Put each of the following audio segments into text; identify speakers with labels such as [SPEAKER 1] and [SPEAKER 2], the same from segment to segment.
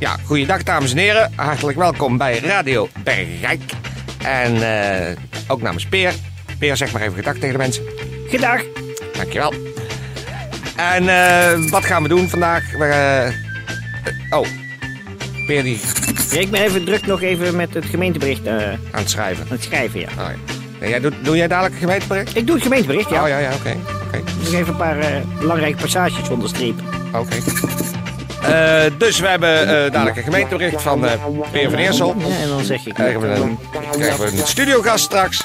[SPEAKER 1] Ja, goeiedag dames en heren. Hartelijk welkom bij Radio Bergijk. En eh, ook namens Peer. Peer, zeg maar even gedag tegen de mensen.
[SPEAKER 2] Gedag.
[SPEAKER 1] Dankjewel. En eh, wat gaan we doen vandaag? We, eh, oh, Peer die
[SPEAKER 2] Ja, ik ben even druk nog even met het gemeentebericht aan
[SPEAKER 1] aan het schrijven.
[SPEAKER 2] het schrijven, ja.
[SPEAKER 1] Oh, ja. Nee, jij doet, doe jij dadelijk een gemeentebericht?
[SPEAKER 2] Ik doe het gemeentebericht, ja.
[SPEAKER 1] Oh ja, ja, oké. Oké.
[SPEAKER 2] Nog even een paar belangrijke passages onderstrepen.
[SPEAKER 1] Oké. Eh, dus we hebben eh, dadelijk een gemeentebericht van Peer van Eersel.
[SPEAKER 2] Ja, en dan zeg ik...
[SPEAKER 1] Krijgen we een, krijgen we een studiogast straks.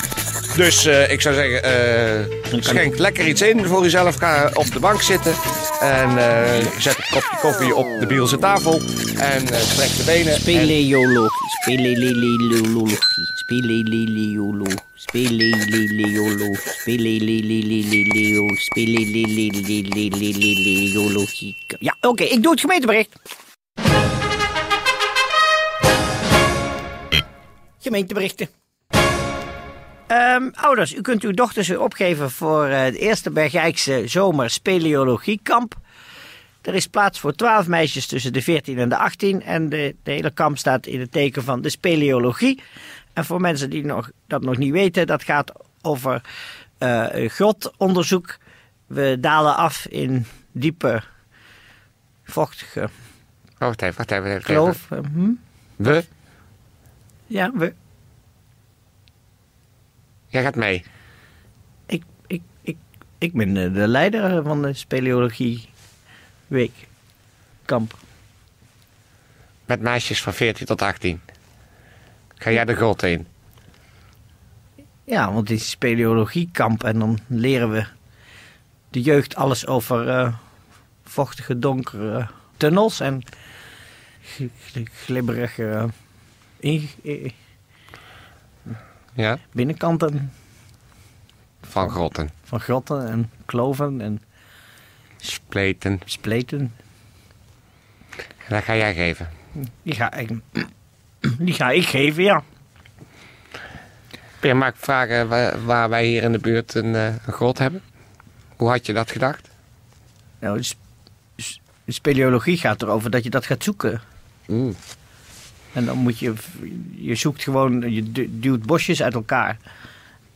[SPEAKER 1] Dus ik zou zeggen, schenk lekker iets in voor uzelf. Ga op de bank zitten. En eh, zet een kopje koffie op de Bielse tafel. En strek de benen. En,
[SPEAKER 2] Speleologie, speleleleleologie, speleleleolo, speleleleolo, speleleleleleo, speleleleleleologie. Ja, oké, ik doe het gemeentebericht. Gemeenteberichten. Ehm, ouders, u kunt uw dochters weer opgeven voor eh, het eerste Bergijkse zomer speleologiekamp. Er is plaats voor 12 meisjes tussen de 14 en de 18. En de, de hele kamp staat in het teken van de speleologie. En voor mensen die nog, dat nog niet weten, dat gaat over eh grotonderzoek. We dalen af in diepe, vochtige
[SPEAKER 1] Oh, wacht even, wacht even. wacht even.
[SPEAKER 2] kloof. Eh, hm?
[SPEAKER 1] We?
[SPEAKER 2] Ja, we,
[SPEAKER 1] Jij gaat mee.
[SPEAKER 2] ik, ik, ik, ik ben eh, de leider van de speleologie week kamp.
[SPEAKER 1] Met meisjes van 14 tot 18. Ga jij de grot in?
[SPEAKER 2] Ja, want het is speleologiekamp en dan leren we de jeugd alles over eh, vochtige, donkere tunnels en gl- gl- glibberige eh,
[SPEAKER 1] Ja?
[SPEAKER 2] binnenkanten
[SPEAKER 1] Van grotten.
[SPEAKER 2] van grotten en kloven en
[SPEAKER 1] Spleten.
[SPEAKER 2] spleten.
[SPEAKER 1] En dat ga jij geven.
[SPEAKER 2] Die ga ik, die ga ik geven, ja.
[SPEAKER 1] Peer, mag ik vragen waar, wij hier in de buurt een, eh, een grot hebben? Hoe had je dat gedacht?
[SPEAKER 2] Nou, sp- speleologie gaat erover dat je dat gaat zoeken.
[SPEAKER 1] Oeh.
[SPEAKER 2] En dan moet je, je zoekt gewoon, je du- duwt bosjes uit elkaar.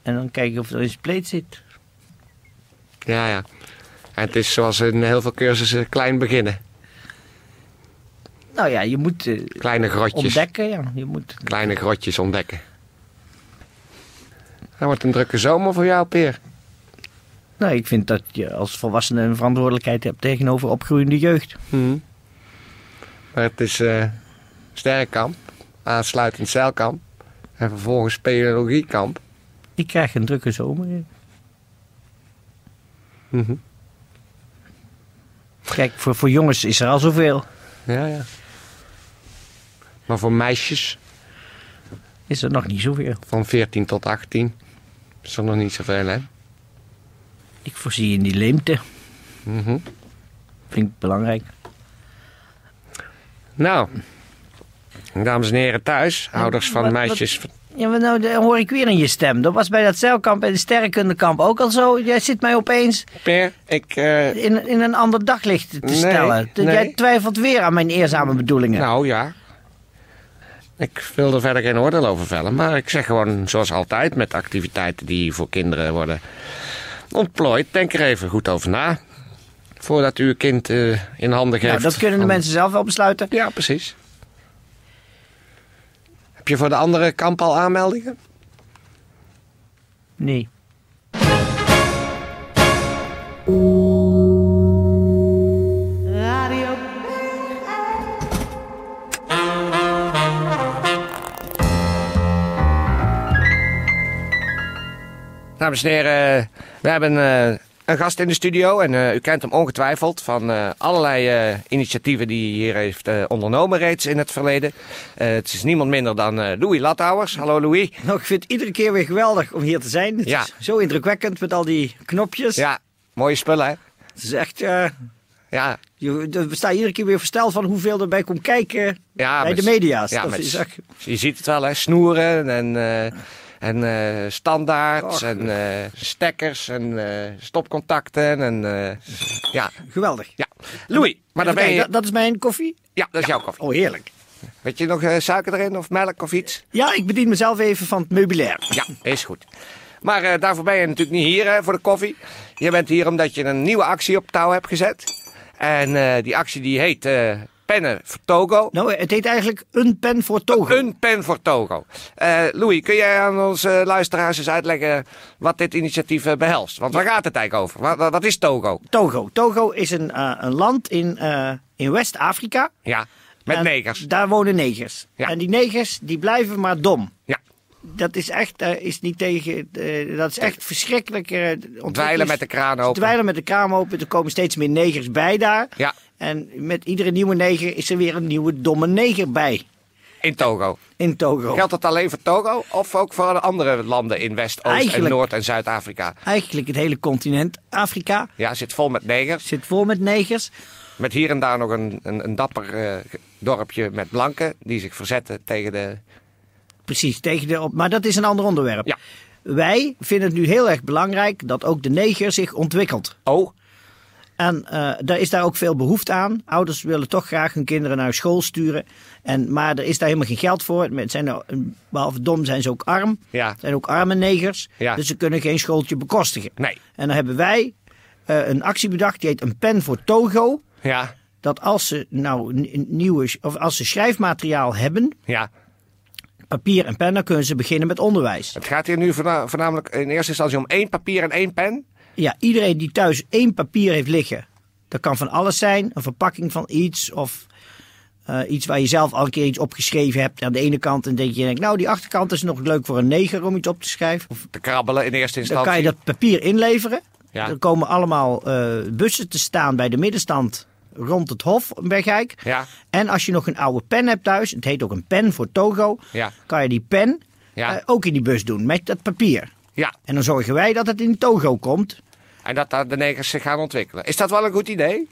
[SPEAKER 2] En dan kijk je of er een spleet zit.
[SPEAKER 1] Ja, ja. En het is zoals in heel veel cursussen klein beginnen.
[SPEAKER 2] Nou ja, je moet eh,
[SPEAKER 1] Kleine grotjes.
[SPEAKER 2] ontdekken, ja. Je moet,
[SPEAKER 1] Kleine grotjes ontdekken. Dat wordt een drukke zomer voor jou, Peer.
[SPEAKER 2] nou, ik vind dat je als volwassene een verantwoordelijkheid hebt tegenover opgroeiende jeugd.
[SPEAKER 1] Maar het is eh sterrenkamp, aansluitend zeilkamp en vervolgens speleologiekamp.
[SPEAKER 2] Ik krijg een drukke zomer.
[SPEAKER 1] Mhm.
[SPEAKER 2] Kijk, voor, voor jongens is er al zoveel.
[SPEAKER 1] Ja, ja. Maar voor meisjes
[SPEAKER 2] Is er nog niet zoveel.
[SPEAKER 1] van 14 tot 18 is er nog niet zoveel, hè?
[SPEAKER 2] Ik voorzie in die leemte.
[SPEAKER 1] Mhm.
[SPEAKER 2] Vind ik belangrijk.
[SPEAKER 1] Nou, dames en heren thuis, ouders van
[SPEAKER 2] wat-
[SPEAKER 1] meisjes.
[SPEAKER 2] Ja, maar nou dan hoor ik weer in je stem. Dat was bij dat zeilkamp en de sterrenkundekamp ook al zo. Jij zit mij opeens
[SPEAKER 1] Peer, ik... eh,
[SPEAKER 2] in, in een ander daglicht te
[SPEAKER 1] Nee,
[SPEAKER 2] stellen.
[SPEAKER 1] Nee.
[SPEAKER 2] Jij twijfelt weer aan mijn eerzame bedoelingen.
[SPEAKER 1] Nou ja. Ik wil er verder geen oordeel over vellen, maar ik zeg gewoon zoals altijd met activiteiten die voor kinderen worden ontplooid. Denk er even goed over na. Voordat u uw kind eh, in handen geeft.
[SPEAKER 2] nou, dat kunnen de mensen zelf wel besluiten.
[SPEAKER 1] Ja, precies. Je voor de andere kamp al aanmeldingen?
[SPEAKER 2] Nee.
[SPEAKER 3] Radio
[SPEAKER 1] Dames en heren, we hebben eh, een gast in de studio en eh, u kent hem ongetwijfeld van eh, allerlei eh, initiatieven die hij hier heeft ondernomen reeds in het verleden. Het is niemand minder dan Louis Lathouwers. Hallo Louis.
[SPEAKER 2] Nou, ik vind het iedere keer weer geweldig om hier te zijn. Het
[SPEAKER 1] Ja.
[SPEAKER 2] is zo indrukwekkend met al die knopjes.
[SPEAKER 1] Ja, mooie spullen hè?
[SPEAKER 2] Het is echt...
[SPEAKER 1] Ja,
[SPEAKER 2] je, we staan iedere keer weer versteld van hoeveel erbij komt kijken
[SPEAKER 1] ja
[SPEAKER 2] bij
[SPEAKER 1] met-
[SPEAKER 2] de media's.
[SPEAKER 1] Ja,
[SPEAKER 2] Dat
[SPEAKER 1] met,
[SPEAKER 2] is echt-
[SPEAKER 1] je ziet het wel hè, snoeren en, en eh, standaards
[SPEAKER 2] Och.
[SPEAKER 1] en eh, stekkers en eh, stopcontacten en ja,
[SPEAKER 2] geweldig.
[SPEAKER 1] ja. Louis, maar dan
[SPEAKER 2] Even
[SPEAKER 1] ben je...
[SPEAKER 2] kijken, dat, dat is mijn koffie.
[SPEAKER 1] Ja, dat is jouw koffie.
[SPEAKER 2] Oh, heerlijk.
[SPEAKER 1] Weet je nog suiker erin of melk of iets?
[SPEAKER 2] Ja, ik bedien mezelf even van het meubilair.
[SPEAKER 1] Ja, is goed. Maar daarvoor ben je natuurlijk niet hier hè, voor de koffie. Je bent hier omdat je een nieuwe actie op touw hebt gezet. En die actie die heet Pennen voor Togo.
[SPEAKER 2] Nou, het heet eigenlijk een pen voor Togo.
[SPEAKER 1] Een pen voor Togo. Eh, Louis, kun jij aan onze luisteraars eens uitleggen wat dit initiatief eh, behelst? Want waar gaat het eigenlijk over? Wat, wat- is Togo?
[SPEAKER 2] Togo. Togo is een, eh, een land in, in West-Afrika.
[SPEAKER 1] Ja, met
[SPEAKER 2] En
[SPEAKER 1] negers.
[SPEAKER 2] Daar wonen negers.
[SPEAKER 1] Ja.
[SPEAKER 2] En die negers die blijven maar dom.
[SPEAKER 1] Ja,
[SPEAKER 2] Dat is echt, is niet tegen, dat is echt verschrikkelijk. ontwikkelings-
[SPEAKER 1] dweilen met de kraan open.
[SPEAKER 2] dweilen met de kraan open. Er komen steeds meer negers bij daar.
[SPEAKER 1] Ja,
[SPEAKER 2] En met iedere nieuwe neger is er weer een nieuwe domme neger bij.
[SPEAKER 1] in Togo.
[SPEAKER 2] In Togo.
[SPEAKER 1] Geldt dat alleen voor Togo of ook voor de andere landen in West, Oost en Noord en Zuid-Afrika?
[SPEAKER 2] Eigenlijk het hele continent Afrika
[SPEAKER 1] Ja, zit vol met negers.
[SPEAKER 2] zit vol met negers.
[SPEAKER 1] Met hier en daar nog een, een, een dapper eh, dorpje met blanken die zich verzetten tegen de.
[SPEAKER 2] Precies, tegen de, maar dat is een ander onderwerp.
[SPEAKER 1] Ja.
[SPEAKER 2] Wij vinden het nu heel erg belangrijk dat ook de neger zich ontwikkelt.
[SPEAKER 1] Oh,
[SPEAKER 2] En eh daar is daar ook veel behoefte aan. Ouders willen toch graag hun kinderen naar school sturen. En, maar er is daar helemaal geen geld voor. Het zijn er, behalve dom zijn ze ook arm.
[SPEAKER 1] Ja.
[SPEAKER 2] Het zijn ook arme negers.
[SPEAKER 1] Ja.
[SPEAKER 2] Dus ze kunnen geen schooltje bekostigen.
[SPEAKER 1] nee.
[SPEAKER 2] En dan hebben wij eh, een actie bedacht. Die heet een pen voor Togo.
[SPEAKER 1] Ja,
[SPEAKER 2] Dat als ze nou nieuwe, of als ze schrijfmateriaal hebben,
[SPEAKER 1] ja.
[SPEAKER 2] papier en pen, dan kunnen ze beginnen met onderwijs.
[SPEAKER 1] Het gaat hier nu voorna- voornamelijk in eerste instantie om één papier en één pen.
[SPEAKER 2] Ja, iedereen die thuis één papier heeft liggen, dat kan van alles zijn. Een verpakking van iets of eh, iets waar je zelf al een keer iets opgeschreven hebt aan de ene kant. En denk je, denkt, nou die achterkant is nog leuk voor een neger om iets op te schrijven. Of,
[SPEAKER 1] Te krabbelen in eerste
[SPEAKER 2] dan
[SPEAKER 1] instantie.
[SPEAKER 2] kan je dat papier inleveren.
[SPEAKER 1] Ja.
[SPEAKER 2] Er komen allemaal eh, bussen te staan bij de middenstand rond het Hof in Bergijk.
[SPEAKER 1] Ja,
[SPEAKER 2] En als je nog een oude pen hebt thuis, het heet ook een pen voor Togo,
[SPEAKER 1] ja,
[SPEAKER 2] kan je die pen
[SPEAKER 1] Ja.
[SPEAKER 2] eh, ook in die bus doen met dat papier.
[SPEAKER 1] Ja.
[SPEAKER 2] En dan zorgen wij dat het in Togo komt.
[SPEAKER 1] En dat daar de negers zich gaan ontwikkelen. Is dat wel een goed idee?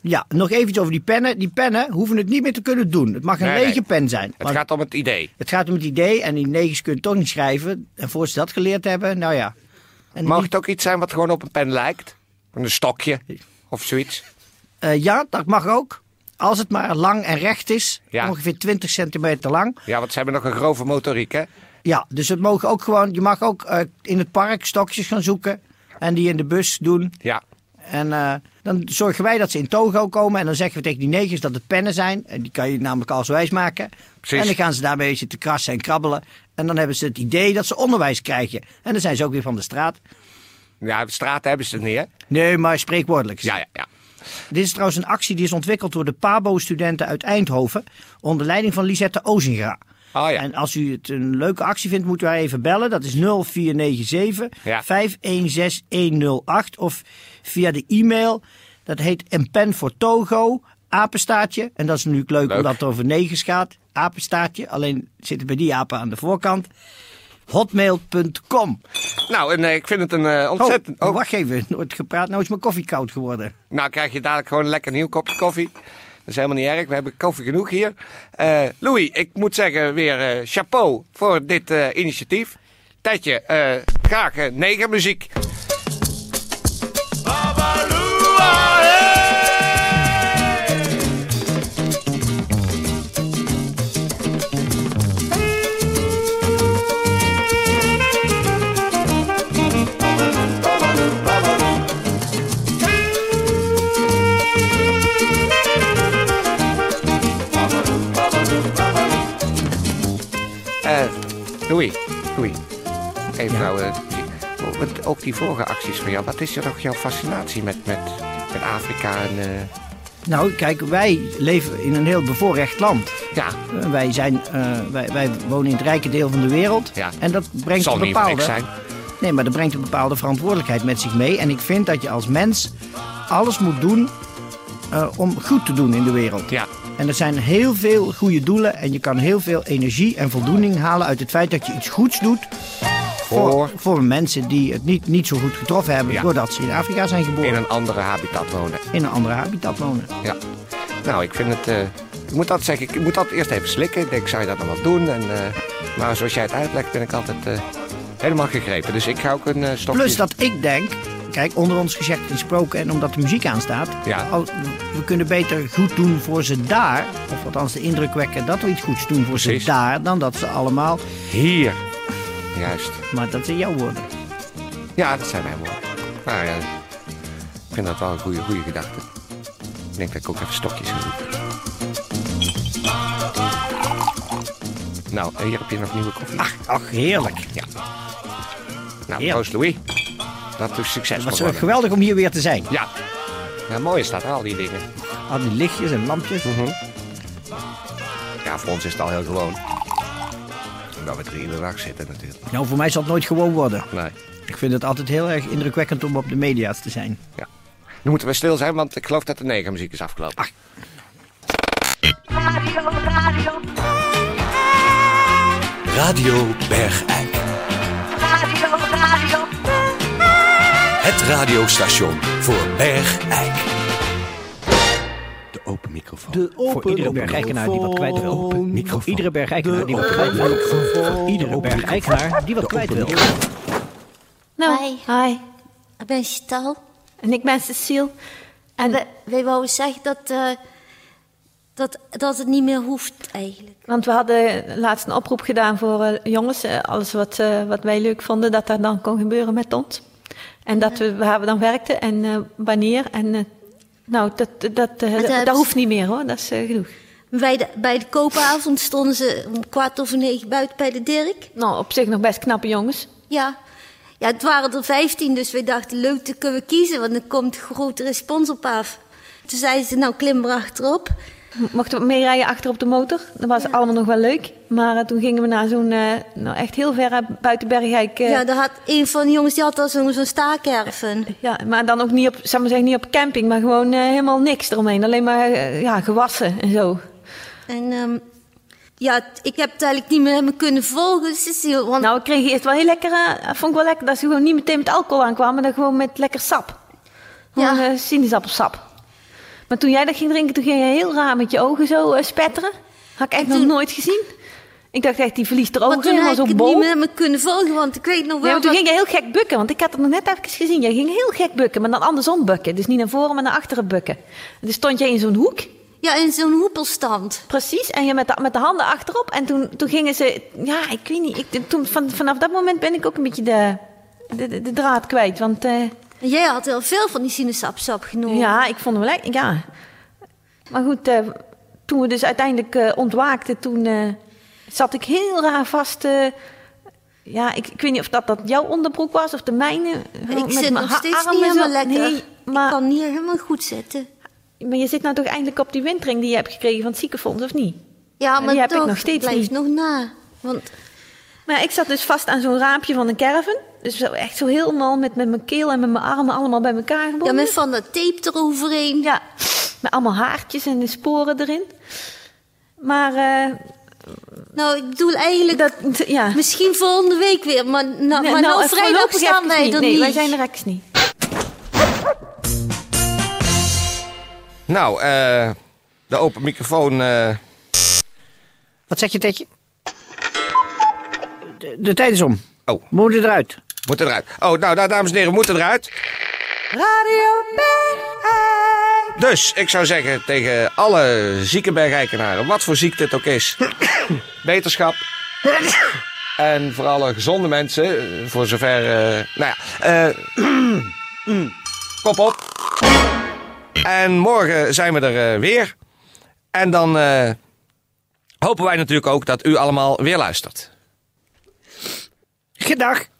[SPEAKER 2] Ja, nog even iets over die pennen. Die pennen hoeven het niet meer te kunnen doen. Het mag een
[SPEAKER 1] Nee,
[SPEAKER 2] lege
[SPEAKER 1] nee.
[SPEAKER 2] pen zijn.
[SPEAKER 1] Het gaat om het idee.
[SPEAKER 2] het gaat om het idee en die negers kunnen toch niet schrijven. En voor ze dat geleerd hebben, nou ja. En
[SPEAKER 1] Mag
[SPEAKER 2] die-
[SPEAKER 1] het ook iets zijn wat gewoon op een pen lijkt? Een stokje of zoiets?
[SPEAKER 2] eh, ja, dat mag ook. Als het maar lang en recht is.
[SPEAKER 1] Ja.
[SPEAKER 2] Ongeveer 20 centimeter lang.
[SPEAKER 1] Ja, want ze hebben nog een grove motoriek, hè?
[SPEAKER 2] Ja, dus het mogen ook gewoon, je mag ook eh, in het park stokjes gaan zoeken. En die in de bus doen.
[SPEAKER 1] Ja.
[SPEAKER 2] En eh, dan zorgen wij dat ze in Togo komen. En dan zeggen we tegen die negers dat het pennen zijn. En die kan je namelijk als wijs maken.
[SPEAKER 1] Precies.
[SPEAKER 2] En dan gaan ze daarbij zitten krassen en krabbelen. En dan hebben ze het idee dat ze onderwijs krijgen. En dan zijn ze ook weer van de straat.
[SPEAKER 1] Ja, de straat hebben ze het niet, hè?
[SPEAKER 2] Nee, maar spreekwoordelijk.
[SPEAKER 1] Ja, ja, ja.
[SPEAKER 2] Dit is trouwens een actie die is ontwikkeld door de PABO-studenten uit Eindhoven. Onder leiding van Lisette Ozinga.
[SPEAKER 1] Oh ja.
[SPEAKER 2] En als u het een leuke actie vindt, moet u haar even bellen. Dat is 0497
[SPEAKER 1] Ja.
[SPEAKER 2] 516108. Of via de e-mail. Dat heet een pen voor Togo. Apenstaartje. En dat is natuurlijk leuk,
[SPEAKER 1] Leuk.
[SPEAKER 2] omdat het over negers gaat. Apenstaartje. Alleen zitten bij die apen aan de voorkant. Hotmail.com.
[SPEAKER 1] Nou, en eh, ik vind het een eh,
[SPEAKER 2] Oh,
[SPEAKER 1] ontzettend... Oh,
[SPEAKER 2] wacht even. Nooit gepraat. Nou is mijn koffie koud geworden.
[SPEAKER 1] Nou, krijg je dadelijk gewoon een lekker nieuw kopje koffie. Is helemaal niet erg. We hebben koffie genoeg hier. Eh, Louis, ik moet zeggen weer eh, chapeau voor dit eh, initiatief. Eh, graag uh, negermuziek. Ook die vorige acties van jou. Wat is er toch jouw fascinatie met, met, met Afrika en... eh,
[SPEAKER 2] Nou, kijk, wij leven in een heel bevoorrecht land.
[SPEAKER 1] ja,
[SPEAKER 2] Eh, Wij, zijn, eh, wij, wij wonen in het rijke deel van de wereld.
[SPEAKER 1] Ja.
[SPEAKER 2] En dat brengt
[SPEAKER 1] zal
[SPEAKER 2] een
[SPEAKER 1] niet
[SPEAKER 2] bepaalde.
[SPEAKER 1] gek zijn.
[SPEAKER 2] Nee, maar dat brengt een bepaalde verantwoordelijkheid met zich mee. En ik vind dat je als mens alles moet doen om goed te doen in de wereld.
[SPEAKER 1] Ja.
[SPEAKER 2] En er zijn heel veel goede doelen en je kan heel veel energie en voldoening halen uit het feit dat je iets goeds doet voor,
[SPEAKER 1] Voor
[SPEAKER 2] voor mensen die het niet, niet zo goed getroffen hebben
[SPEAKER 1] Ja.
[SPEAKER 2] doordat ze in Afrika zijn geboren.
[SPEAKER 1] in een andere habitat wonen.
[SPEAKER 2] in een andere habitat wonen.
[SPEAKER 1] Ja. Nou, ik vind het... eh, ik moet dat zeggen, ik moet dat eerst even slikken. Ik denk, zou je dat nog wel doen? En, eh, maar zoals jij het uitlegt, ben ik altijd eh, helemaal gegrepen. Dus ik ga ook een eh, stokje...
[SPEAKER 2] Plus dat ik denk, kijk, onder ons gezegd gesproken en omdat de muziek aanstaat,
[SPEAKER 1] Ja.
[SPEAKER 2] al- we kunnen beter goed doen voor ze daar, of althans de indruk wekken dat we iets goeds doen voor
[SPEAKER 1] Precies.
[SPEAKER 2] ze daar, dan dat ze allemaal,
[SPEAKER 1] Hier. Juist.
[SPEAKER 2] maar dat zijn jouw woorden.
[SPEAKER 1] Ja, dat zijn mijn woorden. Nou ja, ik vind dat wel een goede, goede gedachte. Ik denk dat ik ook even stokjes ga zoeken. Nou, hier heb je nog nieuwe koffie.
[SPEAKER 2] Ach, ach heerlijk.
[SPEAKER 1] Ja. Nou,
[SPEAKER 2] heerlijk.
[SPEAKER 1] proost Louis. Dat is succes
[SPEAKER 2] Het was geweldig om hier weer te zijn.
[SPEAKER 1] Ja. Ja, mooi is dat, al die dingen.
[SPEAKER 2] Al die lichtjes en lampjes.
[SPEAKER 1] Ja, voor ons is het al heel gewoon. Omdat we er iedere dag zitten natuurlijk.
[SPEAKER 2] Nou, voor mij zal het nooit gewoon worden.
[SPEAKER 1] Nee.
[SPEAKER 2] Ik vind het altijd heel erg indrukwekkend om op de media's te zijn.
[SPEAKER 1] Ja. Nu moeten we stil zijn, want ik geloof dat de negermuziek is afgelopen.
[SPEAKER 2] Ach.
[SPEAKER 3] Radio, radio,
[SPEAKER 4] Radio Bergijk.
[SPEAKER 3] radio, radio.
[SPEAKER 4] Het radiostation voor Bergijk. De open microfoon.
[SPEAKER 2] Voor iedere bergijkenaar die wat kwijt wil. Voor iedere bergijkenaar die wat kwijt wil. Voor iedere die wat kwijt wil.
[SPEAKER 5] Nou,
[SPEAKER 6] Hi.
[SPEAKER 5] hi.
[SPEAKER 6] Ik ben Chantal.
[SPEAKER 5] En ik ben Cecile. En
[SPEAKER 6] Wij, wij wouden zeggen dat, eh, dat, dat het niet meer hoeft eigenlijk.
[SPEAKER 5] Want we hadden laatst een oproep gedaan voor eh, jongens. eh, alles wat, eh, wat wij leuk vonden, dat dat dan kon gebeuren met ons. En dat we, waar we dan werkten en eh, wanneer. En nou, dat, dat, eh, dat, hoeft niet meer hoor, dat is eh, genoeg.
[SPEAKER 6] Bij de, bij de koopavond stonden ze om kwart over negen buiten bij de Dirk.
[SPEAKER 5] Nou, op zich nog best knappe jongens.
[SPEAKER 6] Ja. ja, het waren er vijftien, dus wij dachten leuk, dan kunnen we kiezen, want dan komt grote respons op af. Toen zeiden ze, nou klim er achterop.
[SPEAKER 5] Mochten we meerijden achter op de motor. Dat was allemaal nog wel leuk. Maar eh, toen gingen we naar zo'n, eh, nou echt heel ver eh, buiten Bergijk.
[SPEAKER 6] Ja, daar had een van de jongens, die had al zo'n staakerven.
[SPEAKER 5] Ja, maar dan ook niet op, maar zeggen, niet op camping, maar gewoon helemaal niks eromheen. Alleen maar ja, gewassen en zo.
[SPEAKER 6] En ehm, ja, ik heb het eigenlijk niet meer helemaal kunnen volgen, Cecile. Want
[SPEAKER 5] Nou, ik kreeg eerst wel heel lekker, vond ik wel lekker dat ze gewoon niet meteen met alcohol aankwamen, maar dan gewoon met lekker sap. Gewoon
[SPEAKER 6] Ja.
[SPEAKER 5] sinaasappelsap. Maar toen jij dat ging drinken, toen ging je heel raar met je ogen zo eh, spetteren. Had ik echt nog
[SPEAKER 6] toen-
[SPEAKER 5] nooit gezien. Ik dacht echt, die verliest er
[SPEAKER 6] maar
[SPEAKER 5] ogen
[SPEAKER 6] toen
[SPEAKER 5] helemaal
[SPEAKER 6] heb ik
[SPEAKER 5] zo
[SPEAKER 6] het niet
[SPEAKER 5] bol.
[SPEAKER 6] meer helemaal kunnen volgen, want ik weet nog wel
[SPEAKER 5] Ja, maar toen
[SPEAKER 6] dat-
[SPEAKER 5] ging je heel gek bukken, want ik had het nog net even gezien. Jij ging heel gek bukken, maar dan andersom bukken. Dus niet naar voren, maar naar achteren bukken. En toen stond jij in zo'n hoek.
[SPEAKER 6] Ja, in zo'n hoepelstand.
[SPEAKER 5] Precies, en je met de, met de handen achterop. En toen, toen gingen ze, ja, ik weet niet. Ik, toen, van, vanaf dat moment ben ik ook een beetje de, de, de, de draad kwijt. Want eh,
[SPEAKER 6] En jij had heel veel van die sinaasappelsap genomen.
[SPEAKER 5] ja, ik vond hem wel, echt- ja. Maar goed, eh, toen we dus uiteindelijk eh, ontwaakten, toen eh, zat ik heel raar vast. ja, ik, ik weet niet of dat, dat jouw onderbroek was of de mijne.
[SPEAKER 6] Ik zit nog steeds niet
[SPEAKER 5] zo-
[SPEAKER 6] helemaal lekker.
[SPEAKER 5] Nee, maar,
[SPEAKER 6] Ik kan niet helemaal goed zitten.
[SPEAKER 5] maar je zit nou toch eindelijk op die windring die je hebt gekregen van het ziekenfonds, of niet?
[SPEAKER 6] Ja,
[SPEAKER 5] die
[SPEAKER 6] maar
[SPEAKER 5] heb ik
[SPEAKER 6] toch,
[SPEAKER 5] nog steeds
[SPEAKER 6] blijft
[SPEAKER 5] niet.
[SPEAKER 6] nog na. Want
[SPEAKER 5] Maar ik zat dus vast aan zo'n raampje van een caravan. Dus zo echt zo helemaal met, met mijn keel en met mijn armen allemaal bij elkaar gebonden.
[SPEAKER 6] ja, met van dat tape eroverheen.
[SPEAKER 5] Ja, met allemaal haartjes en de sporen erin. Maar eh,
[SPEAKER 6] Nou, ik bedoel eigenlijk
[SPEAKER 5] dat, ja.
[SPEAKER 6] misschien volgende week weer. Maar, nou, maar
[SPEAKER 5] Nee,
[SPEAKER 6] nou,
[SPEAKER 5] nou,
[SPEAKER 6] vrijdag staan wij
[SPEAKER 5] niet.
[SPEAKER 6] er
[SPEAKER 5] Nee,
[SPEAKER 6] niet.
[SPEAKER 5] wij zijn er even niet.
[SPEAKER 1] Nou, eh, de open microfoon. eh,
[SPEAKER 2] Wat zeg je, Tetje? De, de tijd is om.
[SPEAKER 1] Oh.
[SPEAKER 2] Moet eruit.
[SPEAKER 1] Moet eruit. Oh, nou, nou, dames en heren, we moeten eruit.
[SPEAKER 3] Radio Bergijk.
[SPEAKER 1] Dus ik zou zeggen tegen alle zieke bergijkenaren, wat voor ziekte het ook is, beterschap. En voor alle gezonde mensen, voor zover. eh, nou ja, eh, kop op. En morgen zijn we er eh, weer. En dan hopen wij natuurlijk ook dat u allemaal weer luistert.
[SPEAKER 2] Gedag.